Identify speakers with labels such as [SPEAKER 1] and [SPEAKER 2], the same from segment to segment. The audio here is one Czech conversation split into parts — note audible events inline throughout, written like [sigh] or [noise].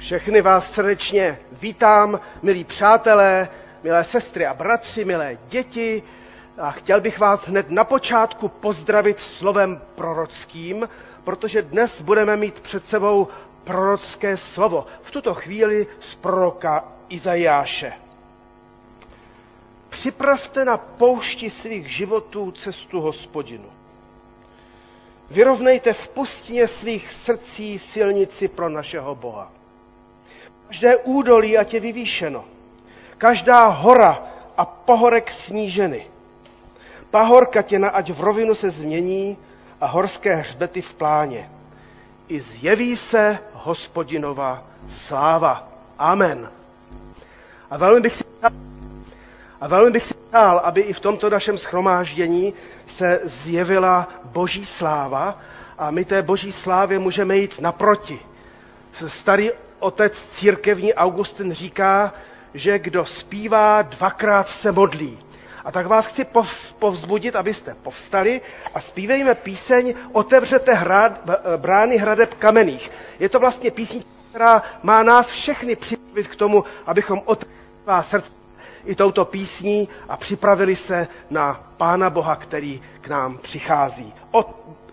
[SPEAKER 1] Všechny vás srdečně vítám, milí přátelé, milé sestry a bratři, milé děti. A chtěl bych vás hned na počátku pozdravit slovem prorockým, protože dnes budeme mít před sebou prorocké slovo. V tuto chvíli z proroka Izajáše. Připravte na poušti svých životů cestu hospodinu. Vyrovnejte v pustině svých srdcí silnici pro našeho Boha. Každé údolí, ať je vyvýšeno. Každá hora a pohorek sníženy. Pahorka těna, ať v rovinu se změní a horské hřbety v pláně. I zjeví se hospodinova sláva. Amen. A velmi bych si a velmi bych si přál, aby i v tomto našem schromáždění se zjevila boží sláva a my té boží slávě můžeme jít naproti. Starý otec církevní Augustin říká, že kdo zpívá, dvakrát se modlí. A tak vás chci povzbudit, abyste povstali a zpívejme píseň Otevřete hrad, brány hradeb kamenných. Je to vlastně píseň, která má nás všechny připravit k tomu, abychom otevřeli srdce i touto písní a připravili se na Pána Boha, který k nám přichází.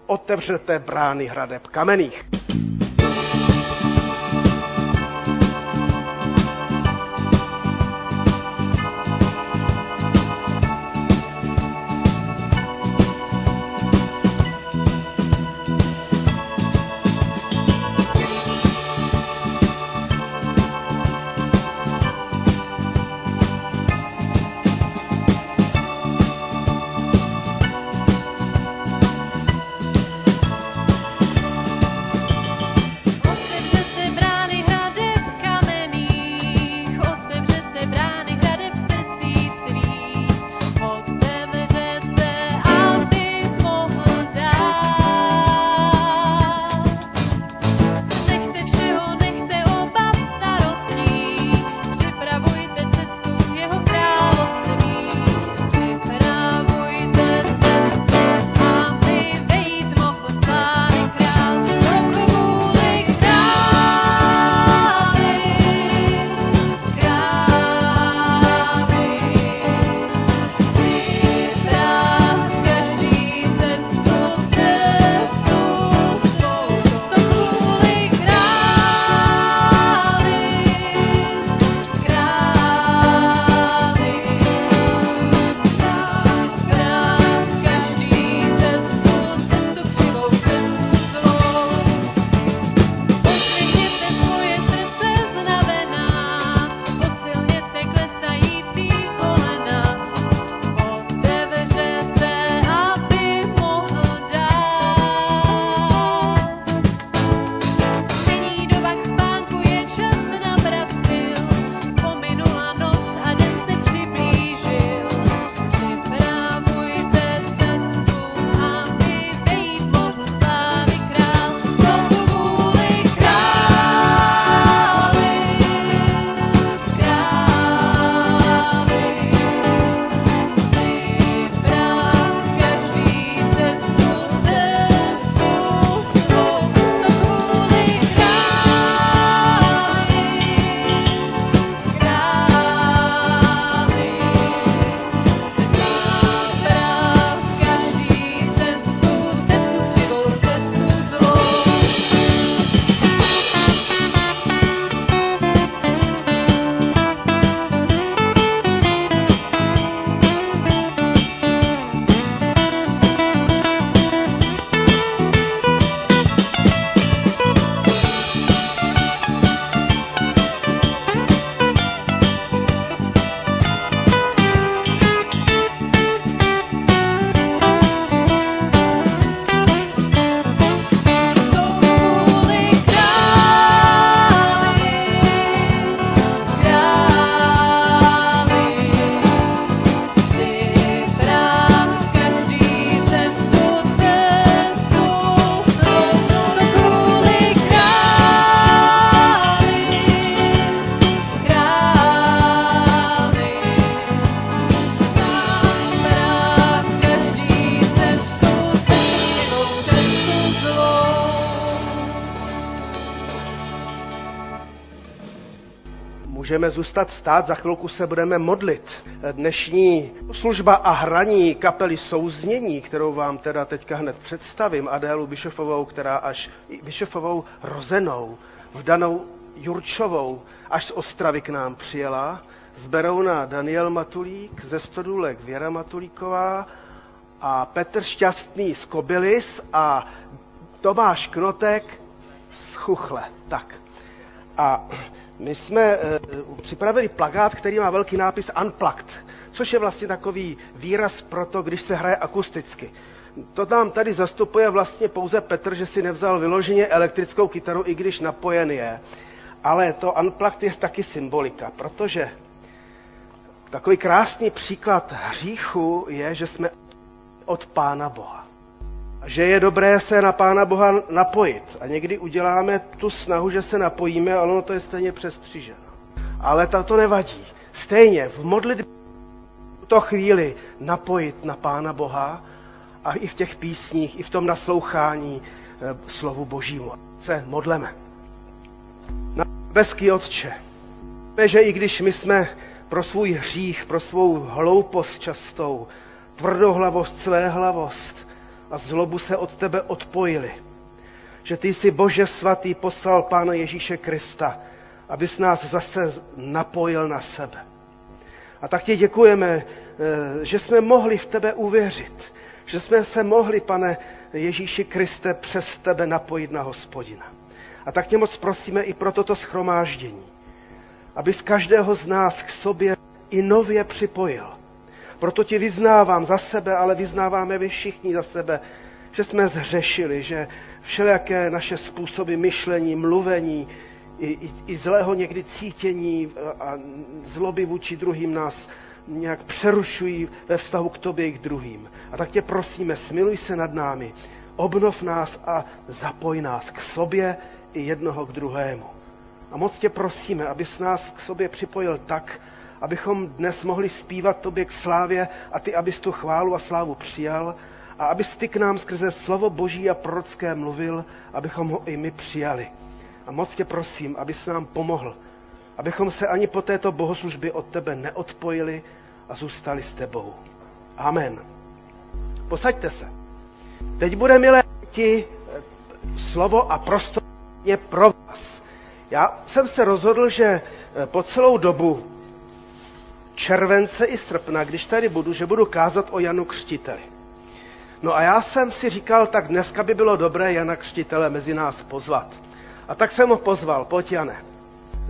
[SPEAKER 1] Otevřete brány hradeb kamenných. Můžeme zůstat stát, za chvilku se budeme modlit. Dnešní služba a hraní kapely Souznění, kterou vám teda teďka hned představím, Adélu Bišofovou, která až Bišofovou rozenou, vdanou Jurčovou, až z Ostravy k nám přijela, z Berouna Daniel Matulík, ze Stodůlek Věra Matulíková a Petr Šťastný z Kobylis a Tomáš Knotek z Chuchle. Tak. A my jsme uh, připravili plagát, který má velký nápis Unplugged, což je vlastně takový výraz pro to, když se hraje akusticky. To nám tady zastupuje vlastně pouze Petr, že si nevzal vyloženě elektrickou kytaru, i když napojen je. Ale to Unplugged je taky symbolika, protože takový krásný příklad hříchu je, že jsme od Pána Boha. Že je dobré se na Pána Boha napojit. A někdy uděláme tu snahu, že se napojíme, ale ono to je stejně přestříženo. Ale to, to nevadí. Stejně v modlitbě to chvíli napojit na Pána Boha a i v těch písních, i v tom naslouchání e, slovu Božímu. Se modleme. Na nebeský Otče, že i když my jsme pro svůj hřích, pro svou hloupost častou, tvrdohlavost, své hlavost a zlobu se od tebe odpojili. Že ty jsi Bože svatý poslal Pána Ježíše Krista, abys nás zase napojil na sebe. A tak ti děkujeme, eh, že jsme mohli v tebe uvěřit, že jsme se mohli, pane Ježíši Kriste, přes tebe napojit na hospodina. A tak tě moc prosíme i pro toto schromáždění, aby z každého z nás k sobě i nově připojil. Proto ti vyznávám za sebe, ale vyznáváme vy všichni za sebe, že jsme zhřešili, že všelijaké naše způsoby myšlení, mluvení, i, i, i zlého někdy cítění a zloby vůči druhým nás nějak přerušují ve vztahu k tobě i k druhým. A tak tě prosíme, smiluj se nad námi, obnov nás a zapoj nás k sobě i jednoho k druhému. A moc tě prosíme, abys nás k sobě připojil tak, abychom dnes mohli zpívat tobě k slávě a ty, abys tu chválu a slávu přijal a abys ty k nám skrze slovo Boží a prorocké mluvil, abychom ho i my přijali. A moc tě prosím, abys nám pomohl, abychom se ani po této bohoslužbě od tebe neodpojili a zůstali s tebou. Amen. Posaďte se. Teď bude, milé ti, slovo a prostor pro vás. Já jsem se rozhodl, že po celou dobu července i srpna, když tady budu, že budu kázat o Janu Křtiteli. No a já jsem si říkal, tak dneska by bylo dobré Jana Křtitele mezi nás pozvat. A tak jsem ho pozval, pojď Jane.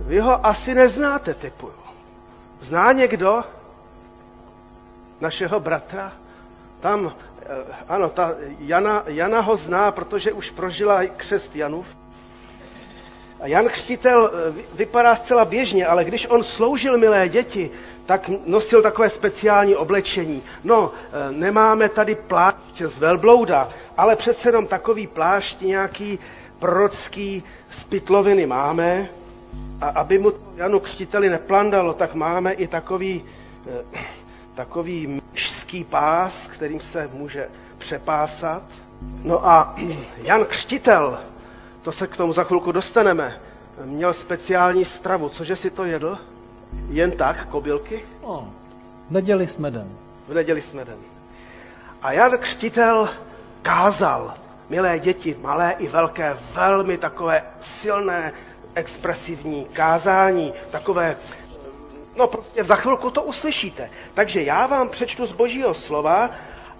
[SPEAKER 1] Vy ho asi neznáte, typuju. Zná někdo našeho bratra? Tam, eh, ano, ta Jana, Jana ho zná, protože už prožila křest Janův. A Jan Křtitel eh, vypadá zcela běžně, ale když on sloužil milé děti, tak nosil takové speciální oblečení. No, e, nemáme tady plášť z velblouda, ale přece jenom takový plášť nějaký prorocký z pytloviny máme. A aby mu to Janu Křtiteli neplandalo, tak máme i takový, e, takový myšský pás, kterým se může přepásat. No a [clears throat] Jan Křtitel, to se k tomu za chvilku dostaneme, měl speciální stravu. Cože si to jedl? Jen tak, kobylky?
[SPEAKER 2] No, v neděli jsme den.
[SPEAKER 1] V neděli jsme den. A Jan Křtitel kázal, milé děti, malé i velké, velmi takové silné, expresivní kázání, takové, no prostě za chvilku to uslyšíte. Takže já vám přečtu z božího slova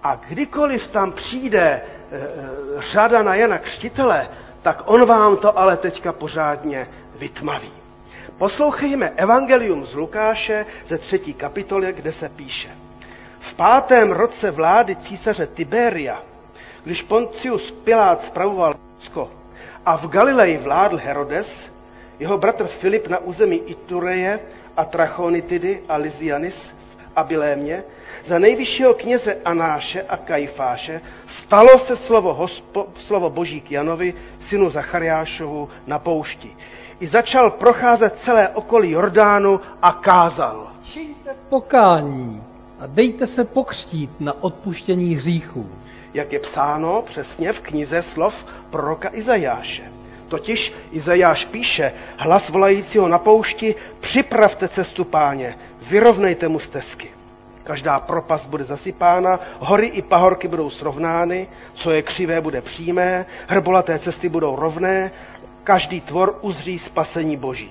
[SPEAKER 1] a kdykoliv tam přijde e, řada na Jana Křtitele, tak on vám to ale teďka pořádně vytmaví. Poslouchejme Evangelium z Lukáše ze třetí kapitoly, kde se píše. V pátém roce vlády císaře Tiberia, když Poncius Pilát spravoval Rusko a v Galileji vládl Herodes, jeho bratr Filip na území Itureje a Trachonitidy a Lysianis v Abilémě, za nejvyššího kněze Anáše a Kajfáše stalo se slovo, hospo, slovo Boží k Janovi, synu Zachariášovu, na poušti i začal procházet celé okolí Jordánu a kázal.
[SPEAKER 2] Čiňte pokání a dejte se pokřtít na odpuštění hříchů.
[SPEAKER 1] Jak je psáno přesně v knize slov proroka Izajáše. Totiž Izajáš píše, hlas volajícího na poušti, připravte cestu páně, vyrovnejte mu stezky. Každá propast bude zasypána, hory i pahorky budou srovnány, co je křivé bude přímé, hrbolaté cesty budou rovné, každý tvor uzří spasení boží.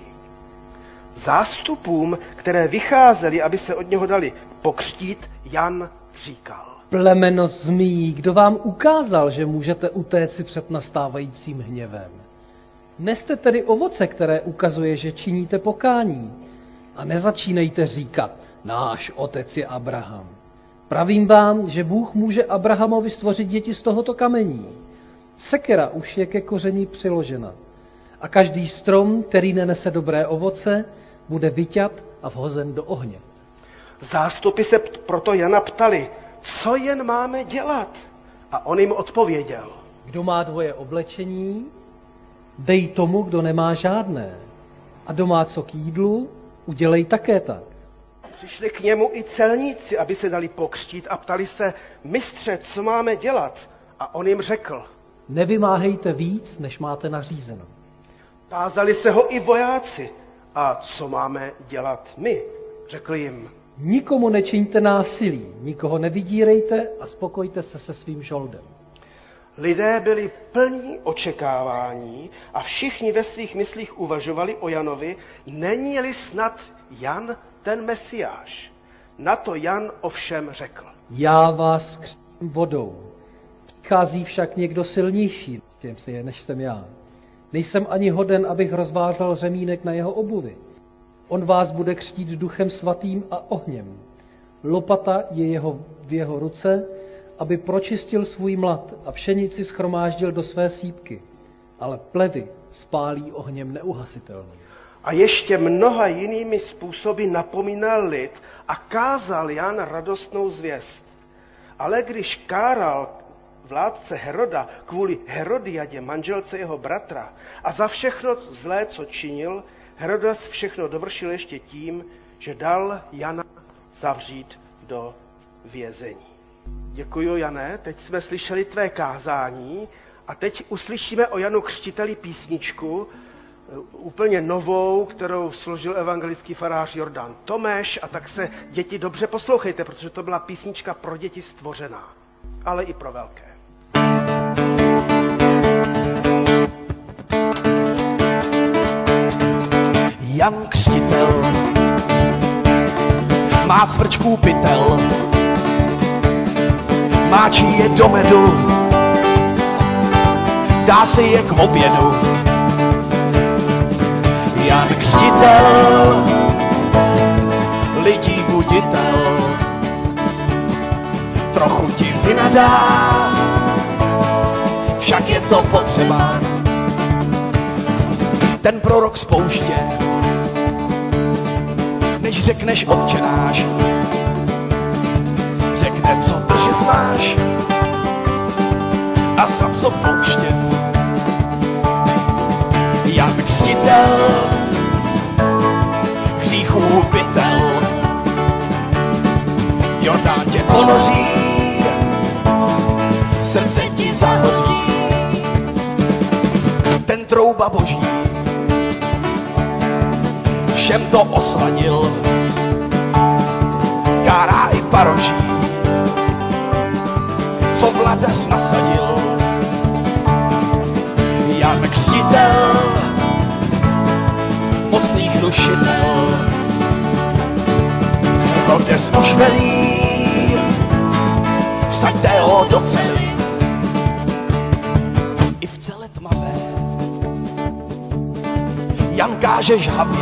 [SPEAKER 1] Zástupům, které vycházeli, aby se od něho dali pokřtít, Jan říkal.
[SPEAKER 2] Plemeno zmí, kdo vám ukázal, že můžete utéci před nastávajícím hněvem? Neste tedy ovoce, které ukazuje, že činíte pokání. A nezačínejte říkat, náš otec je Abraham. Pravím vám, že Bůh může Abrahamovi stvořit děti z tohoto kamení. Sekera už je ke koření přiložena. A každý strom, který nenese dobré ovoce, bude vyťat a vhozen do ohně.
[SPEAKER 1] Zástupy se proto Jana ptali, co jen máme dělat? A on jim odpověděl.
[SPEAKER 2] Kdo má dvoje oblečení, dej tomu, kdo nemá žádné. A kdo má co k jídlu, udělej také tak.
[SPEAKER 1] Přišli k němu i celníci, aby se dali pokřtít a ptali se, mistře, co máme dělat? A on jim řekl.
[SPEAKER 2] Nevymáhejte víc, než máte nařízeno.
[SPEAKER 1] Tázali se ho i vojáci. A co máme dělat my? Řekl jim.
[SPEAKER 2] Nikomu nečiňte násilí, nikoho nevydírejte a spokojte se se svým žoldem.
[SPEAKER 1] Lidé byli plní očekávání a všichni ve svých myslích uvažovali o Janovi, není-li snad Jan ten mesiáš. Na to Jan ovšem řekl.
[SPEAKER 2] Já vás křtím vodou. Přichází však někdo silnější, těm si je, než jsem já. Nejsem ani hoden, abych rozvážel řemínek na jeho obuvi. On vás bude křtít duchem svatým a ohněm. Lopata je jeho, v jeho ruce, aby pročistil svůj mlad a pšenici schromáždil do své sípky. Ale plevy spálí ohněm neuhasitelným.
[SPEAKER 1] A ještě mnoha jinými způsoby napomínal lid a kázal Jan radostnou zvěst. Ale když káral vládce Heroda kvůli Herodiadě, manželce jeho bratra, a za všechno zlé, co činil, Herodes všechno dovršil ještě tím, že dal Jana zavřít do vězení. Děkuji, Jané. Teď jsme slyšeli tvé kázání a teď uslyšíme o Janu Křtiteli písničku, eh, úplně novou, kterou složil evangelický farář Jordan Tomeš a tak se děti dobře poslouchejte, protože to byla písnička pro děti stvořená, ale i pro velké.
[SPEAKER 3] Jan Křtitel. Má cvrčků pytel, máčí je do medu, dá si je k obědu. Jan Křtitel, lidí buditel, trochu ti vynadá, však je to potřeba. Ten prorok z než řekneš odčenáš, řekne, co držet máš a za co pouštět. Jak křtitel, hříchů pytel, Jordán tě ponoří, srdce ti zahoří, ten trouba boží, všem to osladil, paroží, co vladař nasadil. Jan Křtitel, mocných dušitel, Herodes velí, vsaďte ho do cely, i v celé tmavé. Jan káže žhavě,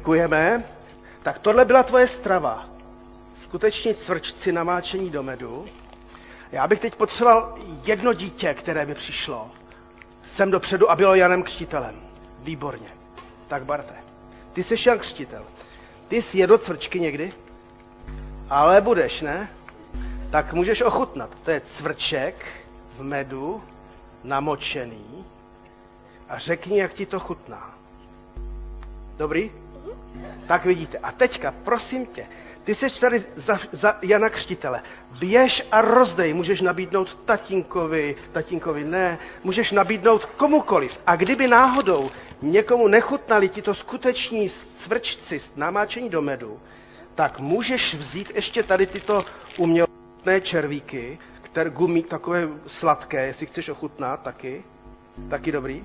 [SPEAKER 1] Děkujeme. Tak tohle byla tvoje strava. Skuteční cvrčci namáčení do medu. Já bych teď potřeboval jedno dítě, které by přišlo sem dopředu a bylo Janem Křtitelem. Výborně. Tak Barte, ty jsi Jan Křtitel. Ty jsi jedl cvrčky někdy? Ale budeš, ne? Tak můžeš ochutnat. To je cvrček v medu, namočený. A řekni, jak ti to chutná. Dobrý? Tak vidíte. A teďka, prosím tě, ty jsi tady za, za Jana Křtitele. Běž a rozdej. Můžeš nabídnout tatínkovi, tatínkovi ne. Můžeš nabídnout komukoliv. A kdyby náhodou někomu nechutnali ti to skuteční cvrčci namáčení do medu, tak můžeš vzít ještě tady tyto umělé červíky, které gumí takové sladké, jestli chceš ochutnat taky. Taky dobrý.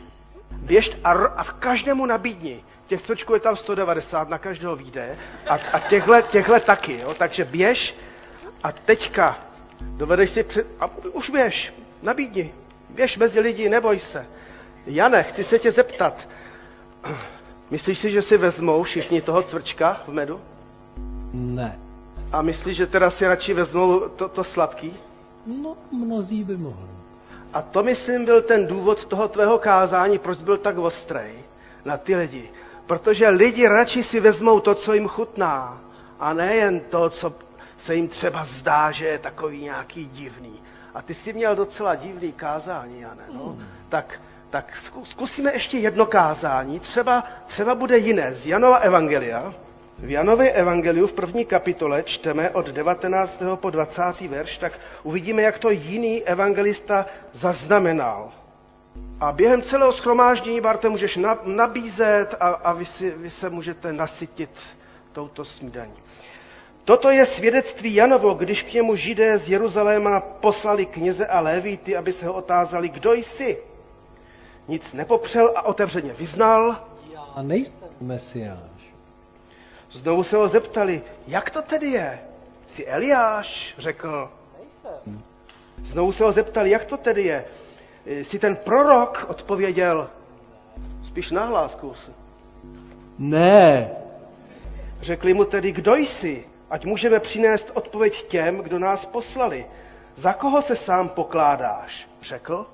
[SPEAKER 1] Běž a, a v každému nabídni. Těch cočků je tam 190, na každého vyjde. A, a těchhle, těchhle taky, jo. Takže běž a teďka dovedeš si před... A už běž, nabídni. Běž mezi lidi, neboj se. Jane, chci se tě zeptat. Myslíš si, že si vezmou všichni toho cvrčka v medu?
[SPEAKER 2] Ne.
[SPEAKER 1] A myslíš, že teda si radši vezmou to, to sladký?
[SPEAKER 2] No, mnozí by mohli.
[SPEAKER 1] A to, myslím, byl ten důvod toho tvého kázání, proč byl tak ostrej na ty lidi. Protože lidi radši si vezmou to, co jim chutná, a nejen to, co se jim třeba zdá, že je takový nějaký divný. A ty jsi měl docela divný kázání, Jane. No? Hmm. Tak, tak zkusíme ještě jedno kázání, třeba, třeba bude jiné, z Janova Evangelia. V Janově Evangeliu v první kapitole čteme od 19. po 20. verš, tak uvidíme, jak to jiný evangelista zaznamenal. A během celého schromáždění, Barte, můžeš nabízet a, a vy, si, vy se můžete nasytit touto snídaní. Toto je svědectví Janovo, když k němu židé z Jeruzaléma poslali kněze a lévíty, aby se ho otázali, kdo jsi. Nic nepopřel a otevřeně vyznal.
[SPEAKER 2] Já nejsem mesiáš.
[SPEAKER 1] Znovu se ho zeptali, jak to tedy je? Jsi Eliáš, řekl. Nejsem. Znovu se ho zeptali, jak to tedy je? Jsi ten prorok, odpověděl. Spíš nahlás, zkus.
[SPEAKER 2] Ne.
[SPEAKER 1] Řekli mu tedy, kdo jsi? Ať můžeme přinést odpověď těm, kdo nás poslali. Za koho se sám pokládáš? Řekl.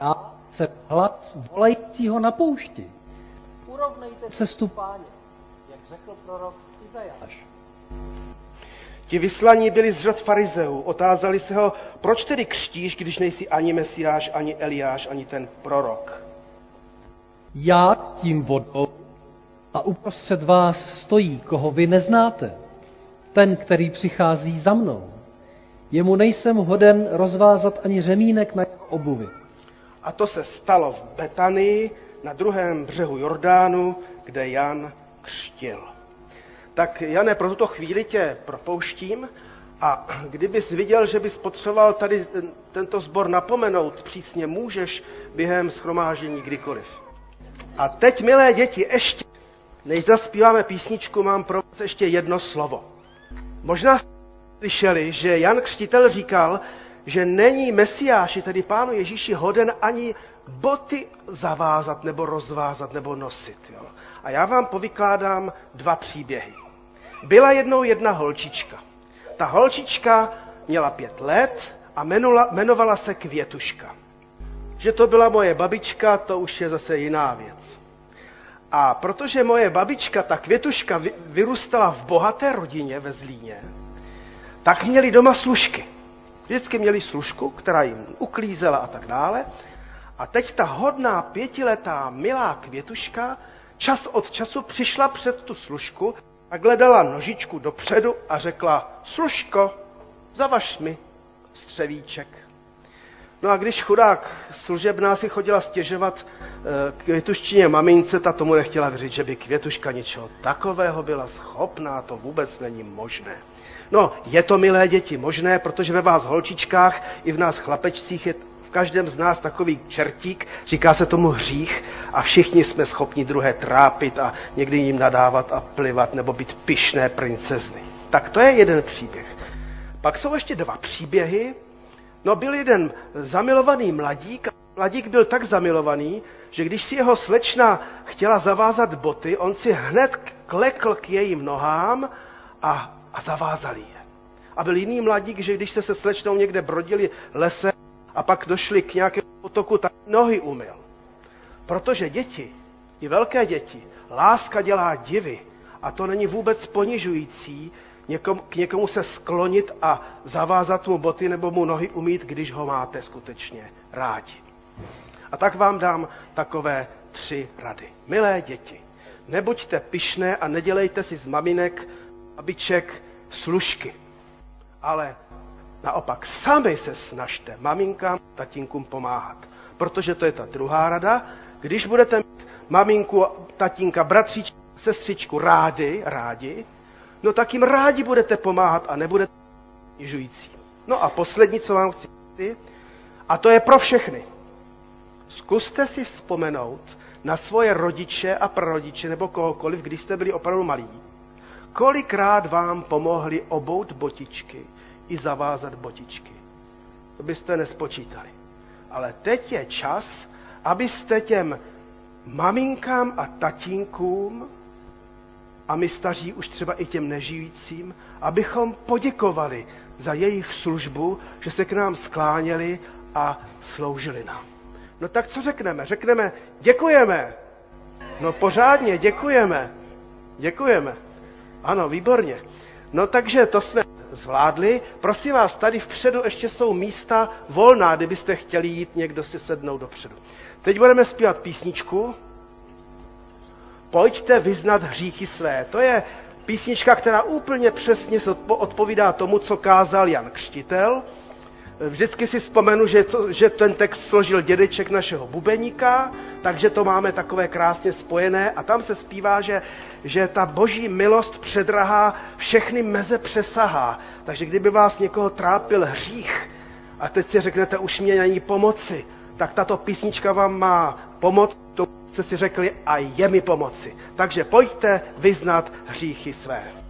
[SPEAKER 2] Já jsem hlas volajícího na poušti. Urovnejte cestu páně řekl prorok Izajáš.
[SPEAKER 1] Ti vyslaní byli z řad farizeů, otázali se ho, proč tedy křtíš, když nejsi ani Mesiáš, ani Eliáš, ani ten prorok.
[SPEAKER 2] Já s tím vodou a uprostřed vás stojí, koho vy neznáte. Ten, který přichází za mnou. Jemu nejsem hoden rozvázat ani řemínek na jeho obuvi.
[SPEAKER 1] A to se stalo v Betanii, na druhém břehu Jordánu, kde Jan křtil. Tak Jane, pro tuto chvíli tě propouštím a kdybys viděl, že bys potřeboval tady tento sbor napomenout, přísně můžeš během schromáždění kdykoliv. A teď, milé děti, ještě, než zaspíváme písničku, mám pro vás ještě jedno slovo. Možná jste slyšeli, že Jan Křtitel říkal, že není Mesiáši, tedy Pánu Ježíši, hoden ani boty zavázat nebo rozvázat nebo nosit. Jo. A já vám povykládám dva příběhy. Byla jednou jedna holčička. Ta holčička měla pět let a jmenula, jmenovala se Květuška. Že to byla moje babička, to už je zase jiná věc. A protože moje babička, ta Květuška, vyrůstala v bohaté rodině ve Zlíně, tak měli doma služky. Vždycky měli služku, která jim uklízela a tak dále. A teď ta hodná pětiletá milá Květuška čas od času přišla před tu služku a gledala nožičku dopředu a řekla, služko, zavaš mi střevíček. No a když chudák služebná si chodila stěžovat eh, květuščině mamince, ta tomu nechtěla věřit, že by květuška něčeho takového byla schopná, to vůbec není možné. No, je to, milé děti, možné, protože ve vás holčičkách i v nás chlapečcích je v každém z nás takový čertík, říká se tomu hřích a všichni jsme schopni druhé trápit a někdy jim nadávat a plivat nebo být pyšné princezny. Tak to je jeden příběh. Pak jsou ještě dva příběhy. No byl jeden zamilovaný mladík a mladík byl tak zamilovaný, že když si jeho slečna chtěla zavázat boty, on si hned klekl k jejím nohám a, a zavázal je. A byl jiný mladík, že když se se slečnou někde brodili lese a pak došli k nějakému potoku, tak nohy umyl. Protože děti, i velké děti, láska dělá divy a to není vůbec ponižující někom, k někomu se sklonit a zavázat mu boty nebo mu nohy umít, když ho máte skutečně rádi. A tak vám dám takové tři rady. Milé děti, nebuďte pyšné a nedělejte si z maminek, babiček, služky. Ale naopak sami se snažte maminkám, tatínkům pomáhat. Protože to je ta druhá rada. Když budete mít maminku, tatínka, bratříčku, sestřičku rádi, rádi, no tak jim rádi budete pomáhat a nebudete jižující. No a poslední, co vám chci říct, a to je pro všechny. Zkuste si vzpomenout na svoje rodiče a prarodiče nebo kohokoliv, když jste byli opravdu malí. Kolikrát vám pomohli obout botičky i zavázat botičky. To byste nespočítali. Ale teď je čas, abyste těm maminkám a tatínkům a my staří už třeba i těm nežijícím, abychom poděkovali za jejich službu, že se k nám skláněli a sloužili nám. No tak co řekneme? Řekneme, děkujeme. No pořádně, děkujeme. Děkujeme. Ano, výborně. No takže to jsme zvládli. Prosím vás, tady vpředu ještě jsou místa volná, kdybyste chtěli jít někdo si sednout dopředu. Teď budeme zpívat písničku. Pojďte vyznat hříchy své. To je písnička, která úplně přesně odpovídá tomu, co kázal Jan Křtitel. Vždycky si vzpomenu, že, to, že ten text složil dědeček našeho bubeníka, takže to máme takové krásně spojené a tam se zpívá, že, že ta boží milost předrahá, všechny meze přesahá. Takže kdyby vás někoho trápil hřích a teď si řeknete, už mě není pomoci, tak tato písnička vám má pomoc, to jste si řekli a je mi pomoci. Takže pojďte vyznat hříchy své.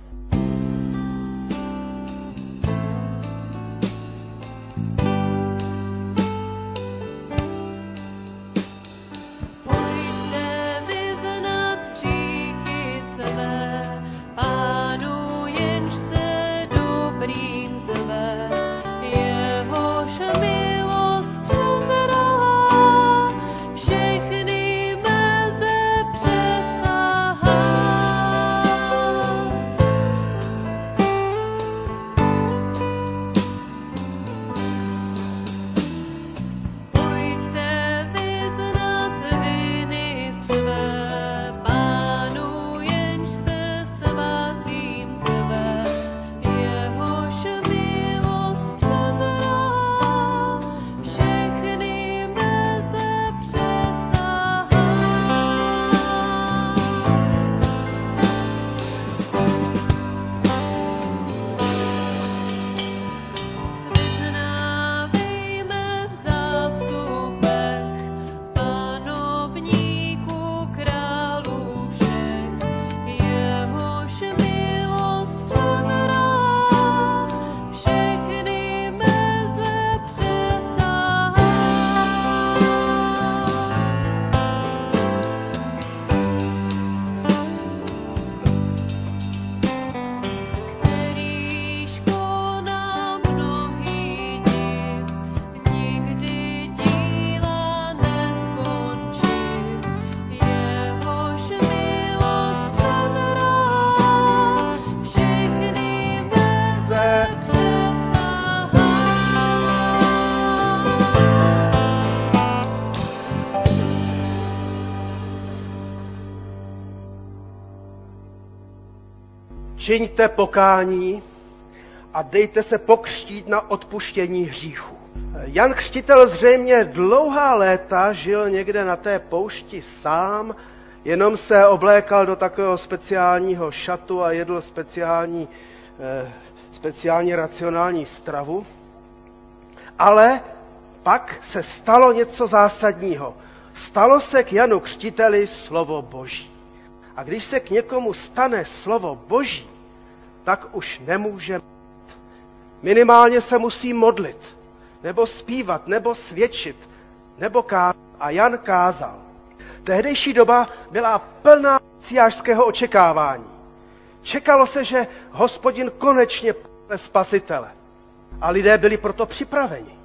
[SPEAKER 1] Čiňte pokání a dejte se pokřtít na odpuštění hříchu. Jan Křtitel zřejmě dlouhá léta žil někde na té poušti sám, jenom se oblékal do takového speciálního šatu a jedl speciální, eh, speciální racionální stravu. Ale pak se stalo něco zásadního. Stalo se k Janu Křtiteli slovo Boží. A když se k někomu stane slovo Boží, tak už nemůže Minimálně se musí modlit, nebo zpívat, nebo svědčit. nebo kázal. A Jan kázal. Tehdejší doba byla plná mesiářského očekávání. Čekalo se, že hospodin konečně pošle spasitele. A lidé byli proto připraveni.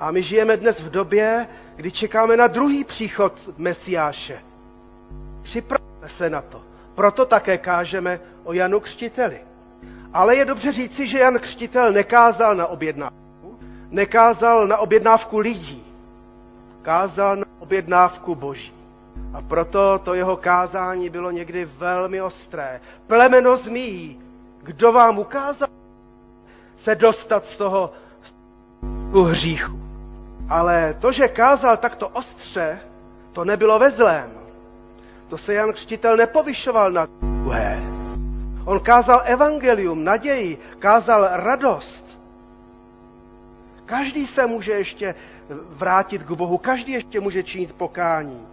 [SPEAKER 1] A my žijeme dnes v době, kdy čekáme na druhý příchod Mesiáše. Připravme se na to. Proto také kážeme o Janu Křtiteli. Ale je dobře říci, že Jan Křtitel nekázal na objednávku, nekázal na objednávku lidí, kázal na objednávku boží. A proto to jeho kázání bylo někdy velmi ostré. Plemeno zmí, kdo vám ukázal se dostat z toho hříchu. Ale to, že kázal takto ostře, to nebylo ve zlém. To se Jan Křtitel nepovyšoval na druhé. On kázal evangelium, naději, kázal radost. Každý se může ještě vrátit k Bohu, každý ještě může činit pokání.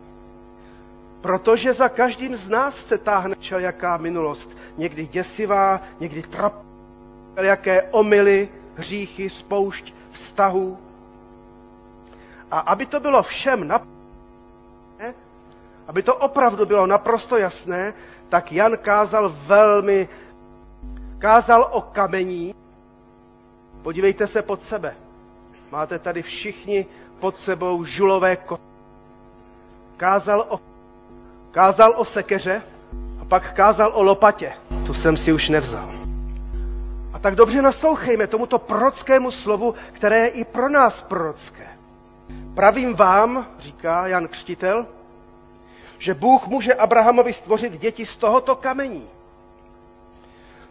[SPEAKER 1] Protože za každým z nás se táhne jaká minulost. Někdy děsivá, někdy trap, jaké omily, hříchy, spoušť, vztahu. A aby to bylo všem na aby to opravdu bylo naprosto jasné, tak Jan kázal velmi, kázal o kamení. Podívejte se pod sebe. Máte tady všichni pod sebou žulové ko. Kázal o, kázal o sekeře a pak kázal o lopatě. Tu jsem si už nevzal. A tak dobře naslouchejme tomuto prorockému slovu, které je i pro nás prorocké. Pravím vám, říká Jan Křtitel, že Bůh může Abrahamovi stvořit děti z tohoto kamení.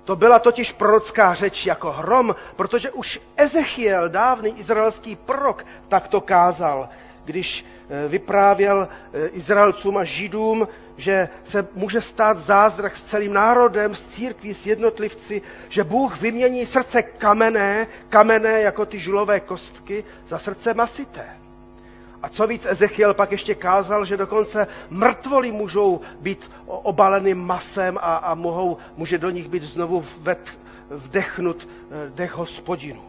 [SPEAKER 1] To byla totiž prorocká řeč jako hrom, protože už Ezechiel, dávný izraelský prorok, takto kázal, když eh, vyprávěl eh, Izraelcům a Židům, že se může stát zázrak s celým národem, s církví, s jednotlivci, že Bůh vymění srdce kamenné, kamenné jako ty žulové kostky, za srdce masité. A co víc, Ezechiel pak ještě kázal, že dokonce mrtvoli můžou být obaleny masem a, a mohou, může do nich být znovu ved, vdechnut eh, dech hospodinů.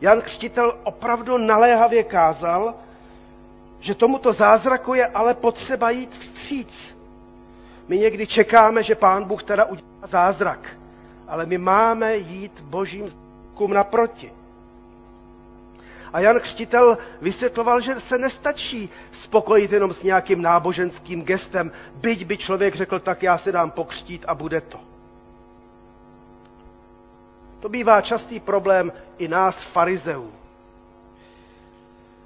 [SPEAKER 1] Jan Křtitel opravdu naléhavě kázal, že tomuto zázraku je ale potřeba jít vstříc. My někdy čekáme, že pán Bůh teda udělá zázrak, ale my máme jít božím zázrakům naproti. A Jan Křtitel vysvětloval, že se nestačí spokojit jenom s nějakým náboženským gestem, byť by člověk řekl, tak já se dám pokřtít a bude to. To bývá častý problém i nás farizeů.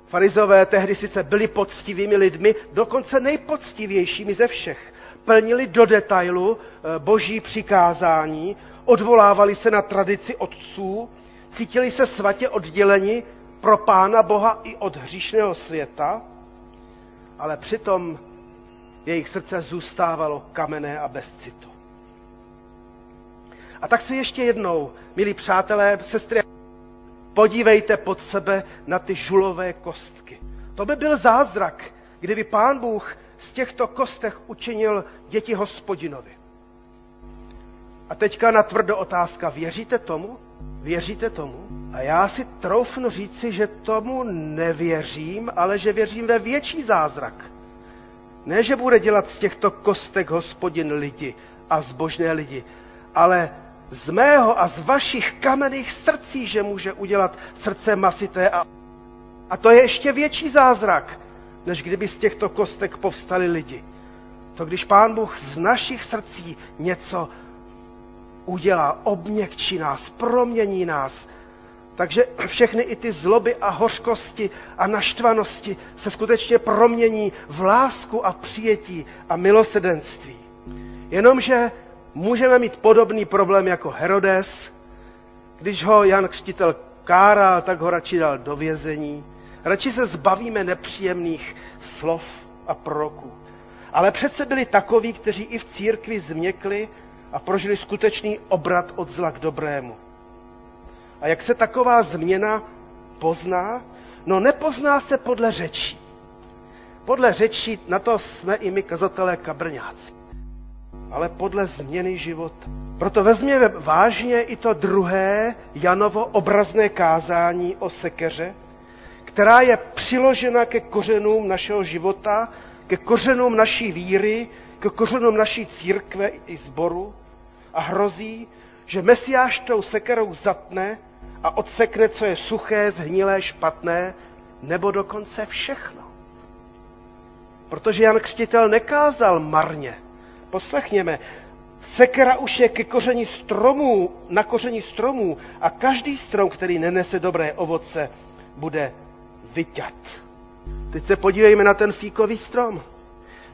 [SPEAKER 1] Farizové tehdy sice byli poctivými lidmi, dokonce nejpoctivějšími ze všech. Plnili do detailu eh, boží přikázání, odvolávali se na tradici otců, cítili se svatě odděleni pro Pána Boha i od hříšného světa, ale přitom jejich srdce zůstávalo kamenné a bez citu. A tak se ještě jednou, milí přátelé, sestry, podívejte pod sebe na ty žulové kostky. To by byl zázrak, kdyby pán Bůh z těchto kostech učinil děti hospodinovi. A teďka na tvrdo otázka, věříte tomu? Věříte tomu? A já si troufnu říci, že tomu nevěřím, ale že věřím ve větší zázrak. Ne, že bude dělat z těchto kostek hospodin lidi a zbožné lidi, ale z mého a z vašich kamenných srdcí, že může udělat srdce masité a, a to je ještě větší zázrak, než kdyby z těchto kostek povstali lidi. To když pán Bůh z našich srdcí něco udělá, obměkčí nás, promění nás. Takže všechny i ty zloby a hořkosti a naštvanosti se skutečně promění v lásku a přijetí a milosedenství. Jenomže můžeme mít podobný problém jako Herodes, když ho Jan Křtitel káral, tak ho radši dal do vězení. Radši se zbavíme nepříjemných slov a proroků. Ale přece byli takoví, kteří i v církvi změkli a prožili skutečný obrat od zla k dobrému. A jak se taková změna pozná? No nepozná se podle řečí. Podle řečí, na to jsme i my kazatelé kabrňáci. Ale podle změny života. Proto vezměme vážně i to druhé Janovo obrazné kázání o sekeře, která je přiložena ke kořenům našeho života, ke kořenům naší víry, ke kořenům naší církve i sboru a hrozí, že Mesiáš tou sekerou zatne a odsekne, co je suché, zhnilé, špatné, nebo dokonce všechno. Protože Jan Křtitel nekázal marně. Poslechněme, sekera už je ke koření stromů, na koření stromů a každý strom, který nenese dobré ovoce, bude vyťat. Teď se podívejme na ten fíkový strom.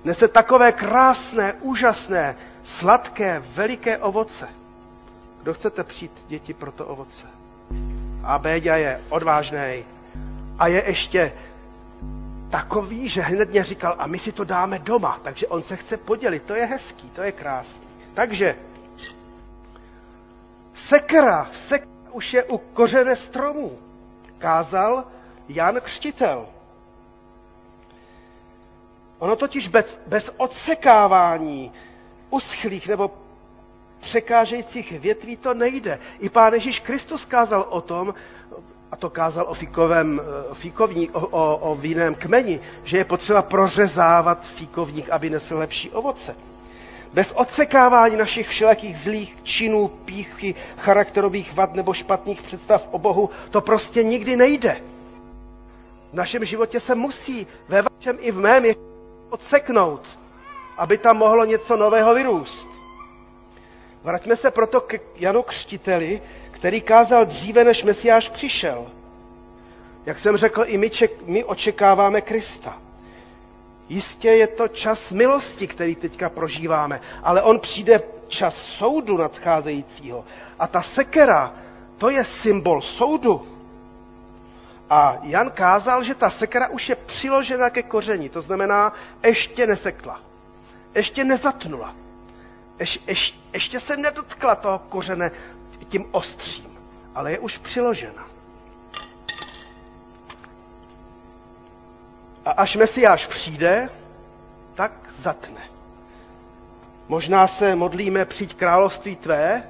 [SPEAKER 1] Nese takové krásné, úžasné, sladké, veliké ovoce. Kdo chcete přijít děti pro to ovoce? A Béďa je odvážný a je ještě takový, že hned mě říkal, a my si to dáme doma, takže on se chce podělit. To je hezký, to je krásný. Takže sekra, sekra už je u kořene stromů. Kázal Jan Křtitel. Ono totiž bez, bez odsekávání uschlých nebo překážejících větví to nejde. I pán Ježíš Kristus kázal o tom, a to kázal o, fíkovém, o, fíkovní, o, o, o víném kmeni, že je potřeba prořezávat fíkovník, aby nesl lepší ovoce. Bez odsekávání našich všelakých zlých činů, píchy, charakterových vad nebo špatných představ o Bohu, to prostě nikdy nejde. V našem životě se musí, ve vašem i v mém, odseknout, aby tam mohlo něco nového vyrůst. Vraťme se proto k Janu Křtiteli, který kázal dříve, než Mesiáš přišel. Jak jsem řekl, i my, ček, my očekáváme Krista. Jistě je to čas milosti, který teďka prožíváme, ale on přijde čas soudu nadcházejícího. A ta sekera, to je symbol soudu. A Jan kázal, že ta sekera už je přiložena ke koření, to znamená, ještě nesekla, ještě nezatnula, ješ, ješ, ještě se nedotkla toho kořene tím ostřím, ale je už přiložena. A až Mesiáš přijde, tak zatne. Možná se modlíme přijď království tvé,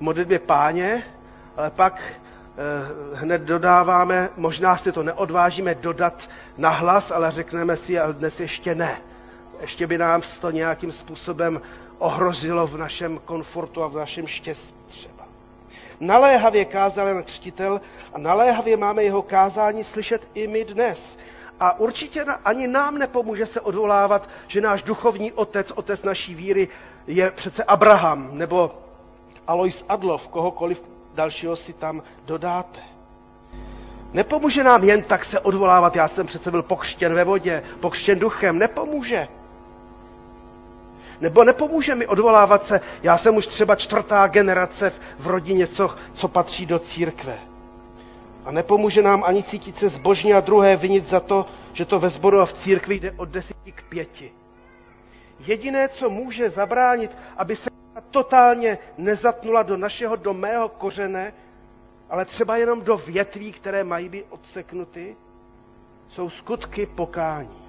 [SPEAKER 1] modlitbě páně, ale pak hned dodáváme, možná si to neodvážíme dodat na hlas, ale řekneme si, ale dnes ještě ne. Ještě by nám to nějakým způsobem ohrozilo v našem komfortu a v našem štěstí třeba. Naléhavě kázal jen křtitel a naléhavě máme jeho kázání slyšet i my dnes. A určitě ani nám nepomůže se odvolávat, že náš duchovní otec, otec naší víry, je přece Abraham nebo Alois Adlov, kohokoliv dalšího si tam dodáte. Nepomůže nám jen tak se odvolávat, já jsem přece byl pokřtěn ve vodě, pokřtěn duchem, nepomůže. Nebo nepomůže mi odvolávat se, já jsem už třeba čtvrtá generace v rodině, co, co patří do církve. A nepomůže nám ani cítit se zbožně a druhé vinit za to, že to ve sboru a v církvi jde od deseti k pěti. Jediné, co může zabránit, aby se totálně nezatnula do našeho, do mého kořene, ale třeba jenom do větví, které mají být odseknuty, jsou skutky pokání.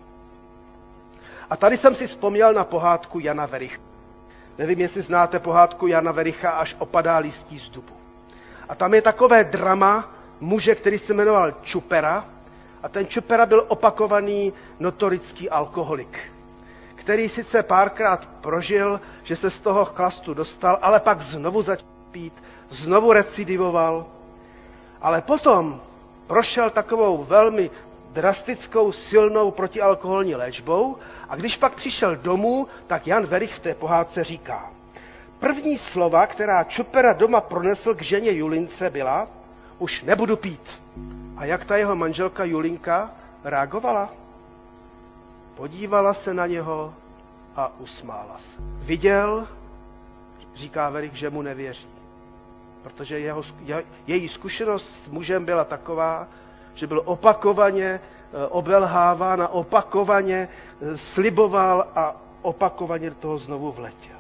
[SPEAKER 1] A tady jsem si vzpomněl na pohádku Jana Vericha. Nevím, jestli znáte pohádku Jana Vericha, až opadá listí z dubu. A tam je takové drama muže, který se jmenoval Čupera. A ten Čupera byl opakovaný notorický alkoholik, který sice párkrát prožil, že se z toho chlastu dostal, ale pak znovu začal pít, znovu recidivoval. Ale potom prošel takovou velmi drastickou, silnou protialkoholní léčbou a když pak přišel domů, tak Jan Verich v té pohádce říká, první slova, která Čupera doma pronesl k ženě Julince, byla, už nebudu pít. A jak ta jeho manželka Julinka reagovala? Podívala se na něho a usmála se. Viděl, říká Verich, že mu nevěří. Protože jeho, její zkušenost s mužem byla taková, že byl opakovaně eh, obelháván a opakovaně eh, sliboval a opakovaně do toho znovu vletěl.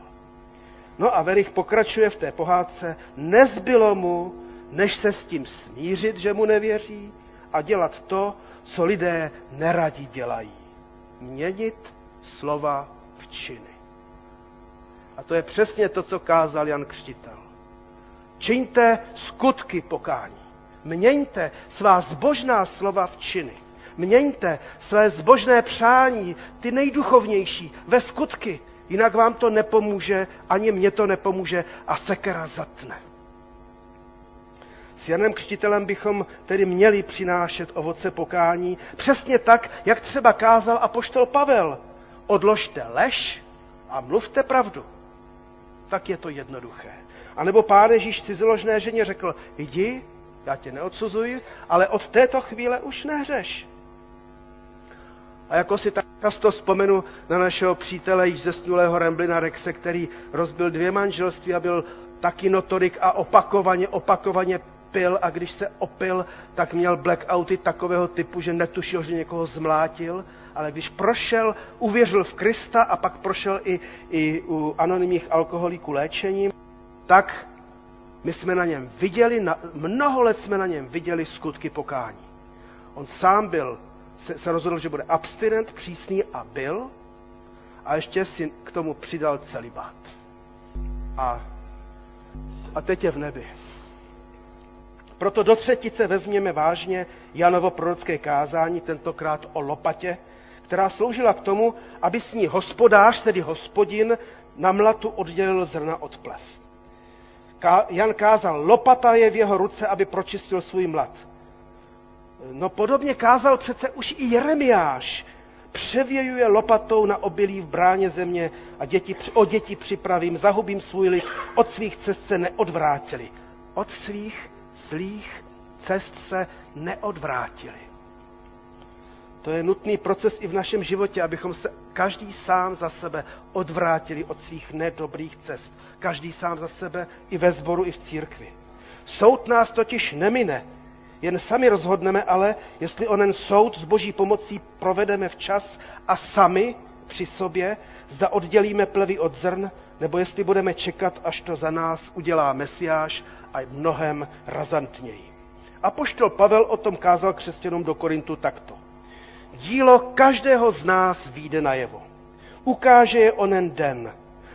[SPEAKER 1] No a Verich pokračuje v té pohádce. Nezbylo mu, než se s tím smířit, že mu nevěří a dělat to, co lidé neradi dělají. Měnit slova v činy. A to je přesně to, co kázal Jan Křtitel. Čiňte skutky pokání. Měňte svá zbožná slova v činy. Měňte své zbožné přání, ty nejduchovnější, ve skutky. Jinak vám to nepomůže, ani mě to nepomůže a sekera zatne. S Janem Křtitelem bychom tedy měli přinášet ovoce pokání, přesně tak, jak třeba kázal apoštol Pavel. Odložte lež a mluvte pravdu. Tak je to jednoduché. A nebo pán Ježíš cizoložné ženě řekl, jdi, já tě neodsuzuji, ale od této chvíle už nehřeš. A jako si tak často vzpomenu na našeho přítele již zesnulého Remblina Rexe, který rozbil dvě manželství a byl taky notorik a opakovaně, opakovaně pil a když se opil, tak měl blackouty takového typu, že netušil, že někoho zmlátil, ale když prošel, uvěřil v Krista a pak prošel i, i u anonymních alkoholiků léčením, tak my jsme na něm viděli, na, mnoho let jsme na něm viděli skutky pokání. On sám byl, se, se rozhodl, že bude abstinent, přísný a byl, a ještě si k tomu přidal celibát. A, a teď je v nebi. Proto do třetice vezměme vážně Janovo prorocké kázání, tentokrát o lopatě, která sloužila k tomu, aby s ní hospodář, tedy hospodin, na mlatu oddělil zrna od plev. Jan kázal, lopata je v jeho ruce, aby pročistil svůj mlad. No podobně kázal přece už i Jeremiáš. Převějuje lopatou na obilí v bráně země a děti, o děti připravím, zahubím svůj lid, od svých cest se neodvrátili. Od svých zlých cest se neodvrátili. To je nutný proces i v našem životě, abychom se každý sám za sebe odvrátili od svých nedobrých cest. Každý sám za sebe i ve sboru, i v církvi. Soud nás totiž nemine, jen sami rozhodneme ale, jestli onen soud s boží pomocí provedeme včas a sami při sobě, zda oddělíme plevy od zrn, nebo jestli budeme čekat, až to za nás udělá Mesiáš a mnohem razantněji. A poštol Pavel o tom kázal křesťanům do Korintu takto. Dílo každého z nás výjde najevo. Ukáže je onen den,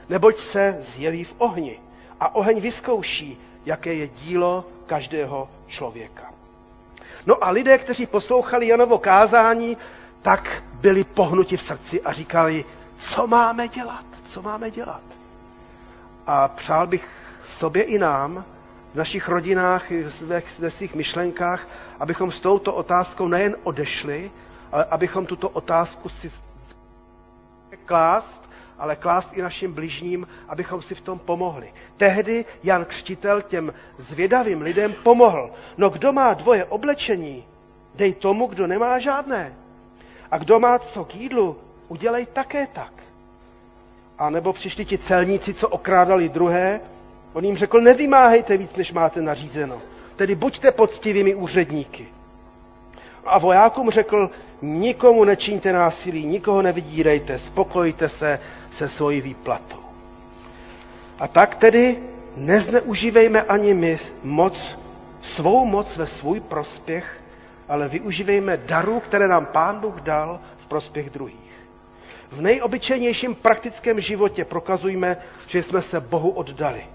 [SPEAKER 1] neboť se zjeví v ohni a oheň vyzkouší, jaké je dílo každého člověka. No a lidé, kteří poslouchali Janovo kázání, tak byli pohnuti v srdci a říkali, co máme dělat, co máme dělat. A přál bych sobě i nám, v našich rodinách, ve, svých myšlenkách, abychom s touto otázkou nejen odešli, ale abychom tuto otázku si klást, ale klást i našim bližním, abychom si v tom pomohli. Tehdy Jan Křtitel těm zvědavým lidem pomohl. No kdo má dvoje oblečení, dej tomu, kdo nemá žádné. A kdo má co k jídlu, udělej také tak. A nebo přišli ti celníci, co okrádali druhé, on jim řekl, nevymáhejte víc, než máte nařízeno. Tedy buďte poctivými úředníky. A vojákům řekl, nikomu nečiňte násilí, nikoho nevydírejte, spokojte se se svojí výplatou. A tak tedy nezneužívejme ani my moc, svou moc ve svůj prospěch, ale využívejme darů, které nám Pán Bůh dal v prospěch druhých. V nejobyčejnějším praktickém životě prokazujme, že jsme se Bohu oddali.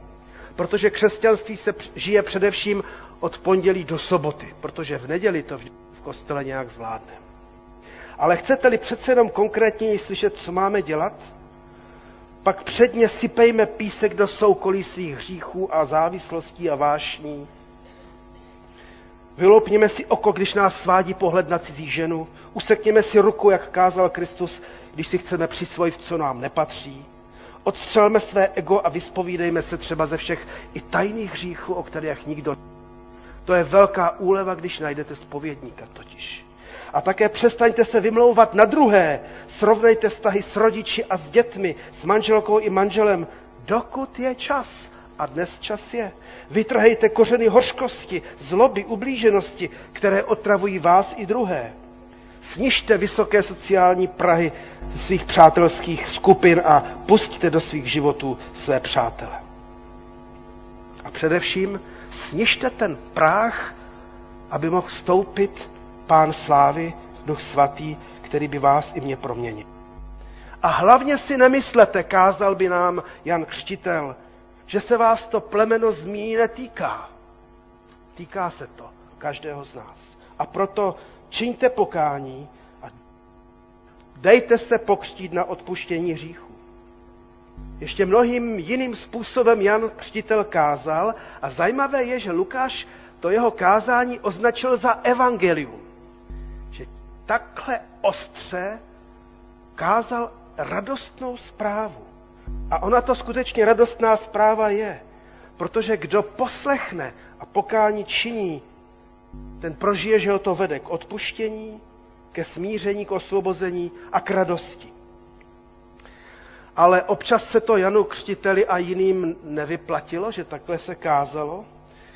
[SPEAKER 1] Protože křesťanství se žije především od pondělí do soboty, protože v neděli to v kostele nějak zvládneme. Ale chcete-li přece jenom konkrétněji slyšet, co máme dělat, pak předně sypejme písek do soukolí svých hříchů a závislostí a vášní. Vyloupněme si oko, když nás svádí pohled na cizí ženu. Usekněme si ruku, jak kázal Kristus, když si chceme přisvojit, co nám nepatří. Odstřelme své ego a vyspovídejme se třeba ze všech i tajných hříchů, o kterých nikdo To je velká úleva, když najdete spovědníka totiž. A také přestaňte se vymlouvat na druhé. Srovnejte vztahy s rodiči a s dětmi, s manželkou i manželem, dokud je čas. A dnes čas je. Vytrhejte kořeny hořkosti, zloby, ublíženosti, které otravují vás i druhé. Snižte vysoké sociální prahy svých přátelských skupin a pustíte do svých životů své přátele. A především snižte ten práh, aby mohl stoupit Pán slávy, Duch Svatý, který by vás i mě proměnil. A hlavně si nemyslete, kázal by nám Jan Křtitel, že se vás to plemeno zmíní netýká. Týká se to každého z nás. A proto čiňte pokání a dejte se pokřtít na odpuštění hříchů. Ještě mnohým jiným způsobem Jan Křtitel kázal a zajímavé je, že Lukáš to jeho kázání označil za evangelium. Že takhle ostře kázal radostnou zprávu. A ona to skutečně radostná zpráva je, protože kdo poslechne a pokání činí, ten prožije, že ho to vede k odpuštění, ke smíření, k osvobození a k radosti. Ale občas se to Janu Křtiteli a jiným nevyplatilo, že takhle se kázalo.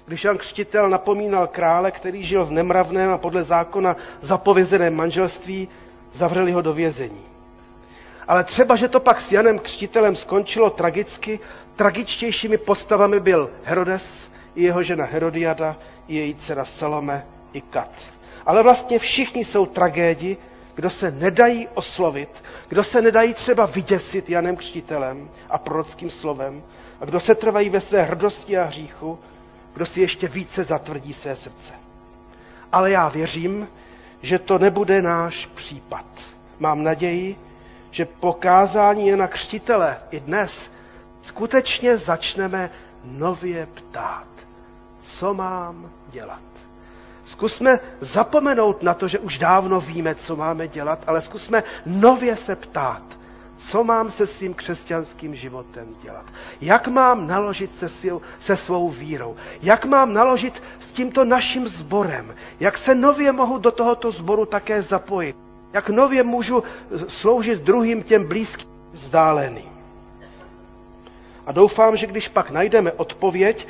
[SPEAKER 1] Když Jan Křtitel napomínal krále, který žil v nemravném a podle zákona zapovězeném manželství, zavřeli ho do vězení. Ale třeba, že to pak s Janem Křtitelem skončilo tragicky, tragičtějšími postavami byl Herodes, i jeho žena Herodiada, i její dcera Salome, i Kat. Ale vlastně všichni jsou tragédi, kdo se nedají oslovit, kdo se nedají třeba vyděsit Janem Křtitelem a prorockým slovem, a kdo se trvají ve své hrdosti a hříchu, kdo si ještě více zatvrdí své srdce. Ale já věřím, že to nebude náš případ. Mám naději, že po kázání Jana Křtitele i dnes skutečně začneme nově ptát, co mám dělat. Zkusme zapomenout na to, že už dávno víme, co máme dělat, ale zkusme nově se ptát, co mám se svým křesťanským životem dělat. Jak mám naložit se, svou, se svou vírou. Jak mám naložit s tímto naším sborem. Jak se nově mohu do tohoto sboru také zapojit. Jak nově můžu sloužit druhým těm blízkým vzdáleným. A doufám, že když pak najdeme odpověď,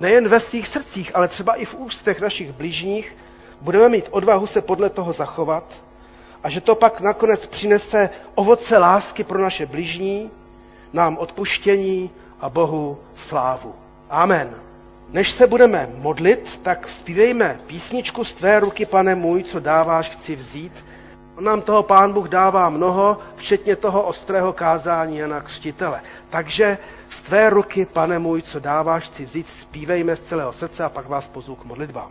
[SPEAKER 1] nejen ve svých srdcích, ale třeba i v ústech našich blížních, budeme mít odvahu se podle toho zachovat a že to pak nakonec přinese ovoce lásky pro naše blížní, nám odpuštění a Bohu slávu. Amen. Než se budeme modlit, tak zpívejme písničku z tvé ruky, pane můj, co dáváš, chci vzít. On nám toho pán Bůh dává mnoho, včetně toho ostrého kázání Jana Křtitele. Takže z tvé ruky, pane můj, co dáváš, chci vzít, zpívejme z celého srdce a pak vás pozvu k modlitbám.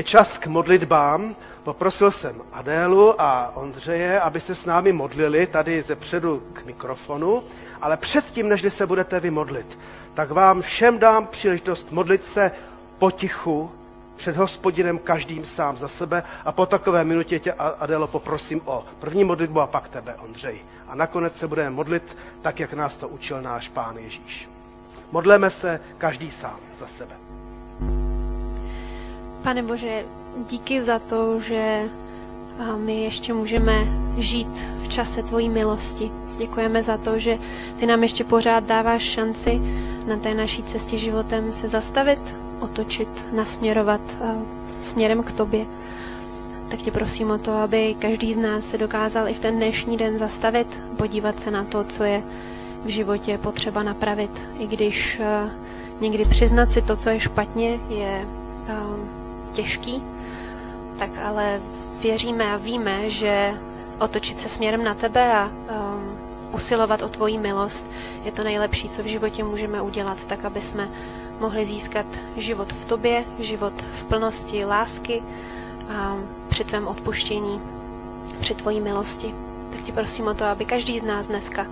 [SPEAKER 1] Je čas k modlitbám. Poprosil jsem Adélu a Ondřeje, aby se s námi modlili tady ze předu k mikrofonu, ale předtím, než se budete vy modlit, tak vám všem dám příležitost modlit se potichu před hospodinem každým sám za sebe a po takové minutě tě, Adélo, poprosím o první modlitbu a pak tebe, Ondřej. A nakonec se budeme modlit tak, jak nás to učil náš Pán Ježíš. Modleme se každý sám za sebe.
[SPEAKER 4] Pane Bože, díky za to, že my ještě můžeme žít v čase tvojí milosti. Děkujeme za to, že ty nám ještě pořád dáváš šanci na té naší cestě životem se zastavit, otočit, nasměrovat směrem k tobě. Tak tě prosím o to, aby každý z nás se dokázal i v ten dnešní den zastavit, podívat se na to, co je v životě potřeba napravit. I když někdy přiznat si to, co je špatně, je těžký, tak ale věříme a víme, že otočit se směrem na tebe a um, usilovat o tvoji milost je to nejlepší, co v životě můžeme udělat, tak aby jsme mohli získat život v tobě, život v plnosti lásky a při tvém odpuštění, při tvojí milosti. Tak ti prosím o to, aby každý z nás dneska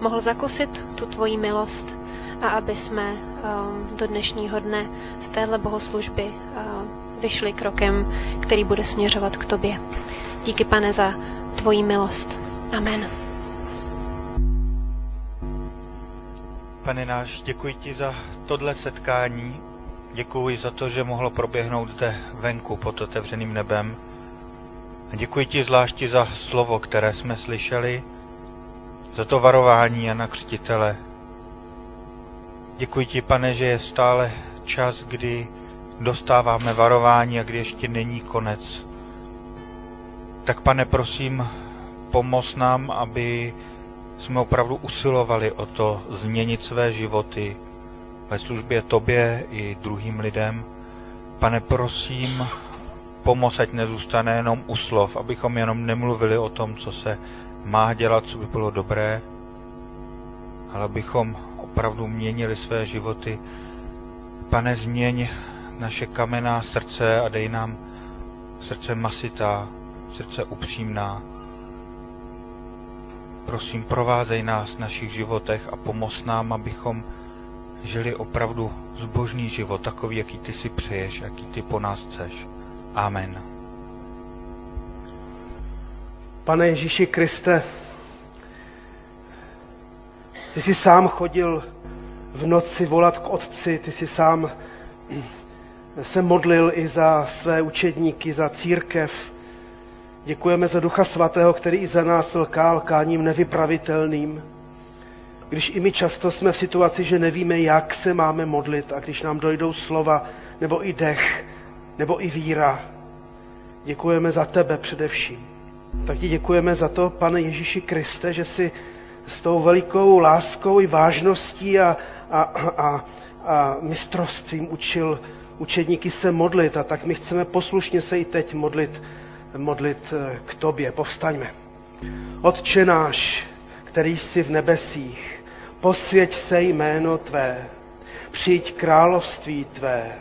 [SPEAKER 4] mohl zakusit tu tvoji milost a aby jsme um, do dnešního dne z téhle bohoslužby uh, vyšli krokem, který bude směřovat k tobě. Díky, pane, za tvoji milost. Amen.
[SPEAKER 5] Pane náš, děkuji ti za tohle setkání. Děkuji za to, že mohlo proběhnout zde venku pod otevřeným nebem. A děkuji ti zvláště za slovo, které jsme slyšeli, za to varování Jana Křtitele. Děkuji ti, pane, že je stále čas, kdy dostáváme varování a kdy ještě není konec. Tak pane, prosím, pomoz nám, aby jsme opravdu usilovali o to změnit své životy ve službě tobě i druhým lidem. Pane, prosím, pomoz, ať nezůstane jenom u slov, abychom jenom nemluvili o tom, co se má dělat, co by bylo dobré, ale abychom opravdu měnili své životy. Pane, změň naše kamenná srdce a dej nám srdce masitá, srdce upřímná. Prosím, provázej nás v našich životech a pomoz nám, abychom žili opravdu zbožný život, takový, jaký ty si přeješ, jaký ty po nás chceš. Amen.
[SPEAKER 1] Pane Ježíši Kriste, ty jsi sám chodil v noci volat k Otci, ty jsi sám se modlil i za své učedníky, za církev. Děkujeme za Ducha Svatého, který i za nás lkal káním nevypravitelným. Když i my často jsme v situaci, že nevíme, jak se máme modlit a když nám dojdou slova, nebo i dech, nebo i víra, děkujeme za tebe především. Tak ti děkujeme za to, pane Ježíši Kriste, že si s tou velikou láskou i vážností a, a, a, a mistrovstvím učil učedníky se modlit a tak my chceme poslušně se i teď modlit, modlit eh, k tobě. Povstaňme. Otče náš, který jsi v nebesích, posvěť se jméno tvé, přijď království tvé,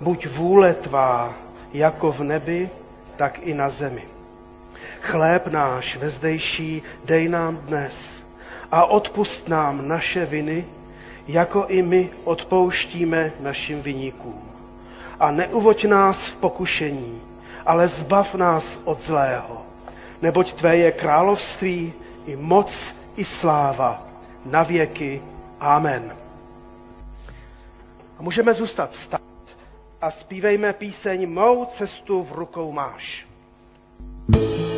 [SPEAKER 1] buď vůle tvá, jako v nebi, tak i na zemi. Chléb náš vezdejší dej nám dnes a odpust nám naše viny, jako i my odpouštíme našim viníkům a neuvoď nás v pokušení, ale zbav nás od zlého. Neboť Tvé je království i moc i sláva na věky. Amen. A můžeme zůstat stát a zpívejme píseň Mou cestu v rukou máš.
[SPEAKER 4] Mou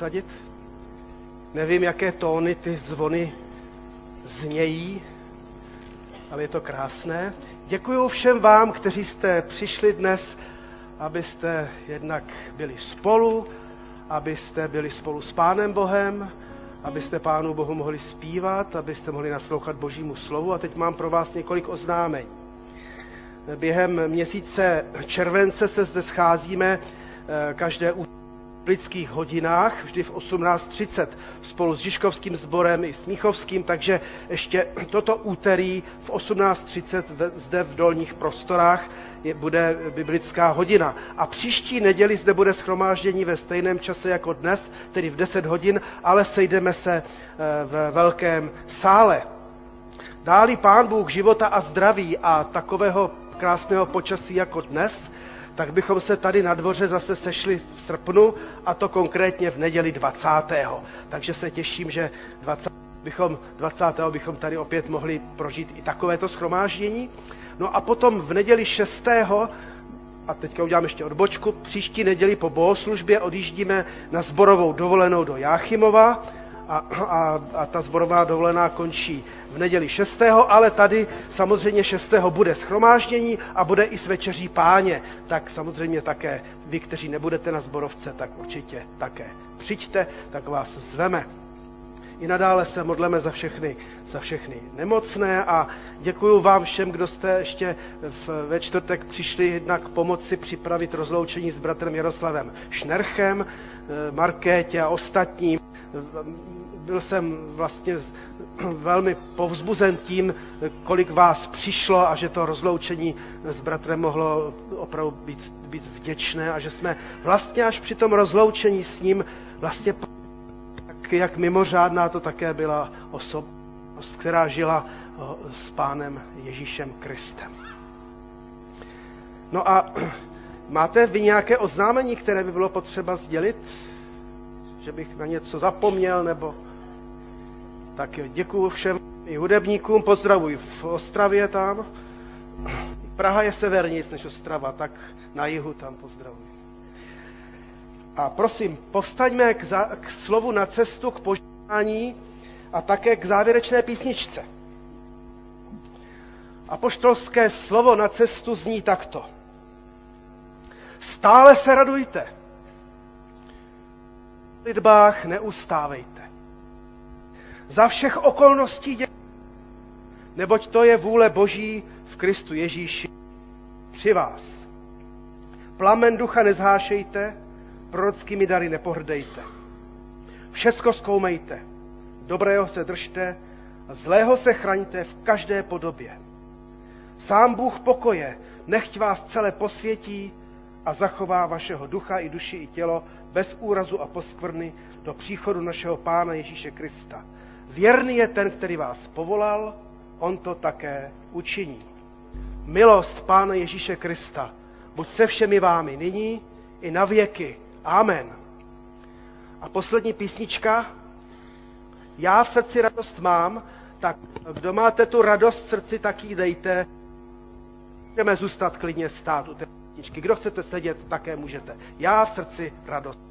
[SPEAKER 1] Posadit? Nevím, jaké tóny ty zvony znějí, ale je to krásné. Děkuji všem vám, kteří jste přišli dnes, abyste jednak byli spolu, abyste byli spolu s Pánem Bohem, abyste Pánu Bohu mohli zpívat, abyste mohli naslouchat Božímu slovu. A teď mám pro vás několik oznámení. Během měsíce července se zde scházíme eh, každé úterý biblických hodinách, vždy v 18.30 spolu s Žižkovským sborem i Smíchovským, takže ještě [clears throat] toto úterý v 18.30 zde v dolních prostorách je, bude biblická hodina. A příští neděli zde bude schromáždění ve stejném čase jako dnes, tedy v 10 hodin, ale sejdeme se eh, v velkém sále. Dáli pán Bůh života a zdraví a takového krásného počasí jako dnes, tak bychom se tady na dvoře zase sešli v srpnu a to konkrétně v neděli 20. Takže se těším, že 20. Bychom, 20. bychom tady opět mohli prožít i takovéto schromáždění. No a potom v neděli 6. a teďka udělám ještě odbočku, příští neděli po bohoslužbě odjíždíme na zborovou dovolenou do Jáchymova, a, a, a ta zborová dovolená končí v neděli 6. ale tady samozřejmě 6. bude schromáždění a bude i s večeří páně. Tak samozřejmě také vy, kteří nebudete na zborovce, tak určitě také přijďte, tak vás zveme. I nadále se modleme za všechny, za všechny nemocné a děkuji vám všem, kdo jste ještě v, ve čtvrtek přišli jednak pomoci připravit rozloučení s bratrem Jaroslavem Šnerchem, eh, Markétě a ostatním byl jsem vlastně [clears throat] velmi povzbuzen tím, kolik vás přišlo a že to rozloučení s bratrem mohlo opravdu být, být vděčné a že jsme vlastně až při tom rozloučení s ním vlastně tak jak mimořádná to také byla osobnost, která žila s pánem Ježíšem Kristem. No a [clears throat] máte vy nějaké oznámení, které by bylo potřeba sdělit? Že bych na něco zapomněl nebo tak děkuji všem i hudebníkům, pozdravuji v Ostravě tam. Praha je severnějc než Ostrava, tak na jihu tam pozdravuji. A prosím, povstaňme k, za, k slovu na cestu, k požádání a také k závěrečné písničce. Apoštolské slovo na cestu zní takto. Stále se radujte. V lidbách neustávejte za všech okolností dělat, neboť to je vůle Boží v Kristu Ježíši při vás. Plamen ducha nezhášejte, prorockými dary nepohrdejte. Všecko zkoumejte, dobrého se držte zlého se chraňte v každé podobě. Sám Bůh pokoje, nechť vás celé posvětí a zachová vašeho ducha i duši i tělo bez úrazu a poskvrny do příchodu našeho Pána Ježíše Krista. Věrný je ten, který vás povolal, on to také učiní. Milost Pána Ježíše Krista, buď se všemi vámi nyní i na věky. Amen. A poslední písnička. Já v srdci radost mám, tak kdo máte tu radost v srdci, tak ji dejte. Můžeme zůstat klidně stát u písničky. Kdo chcete sedět, také můžete. Já v srdci radost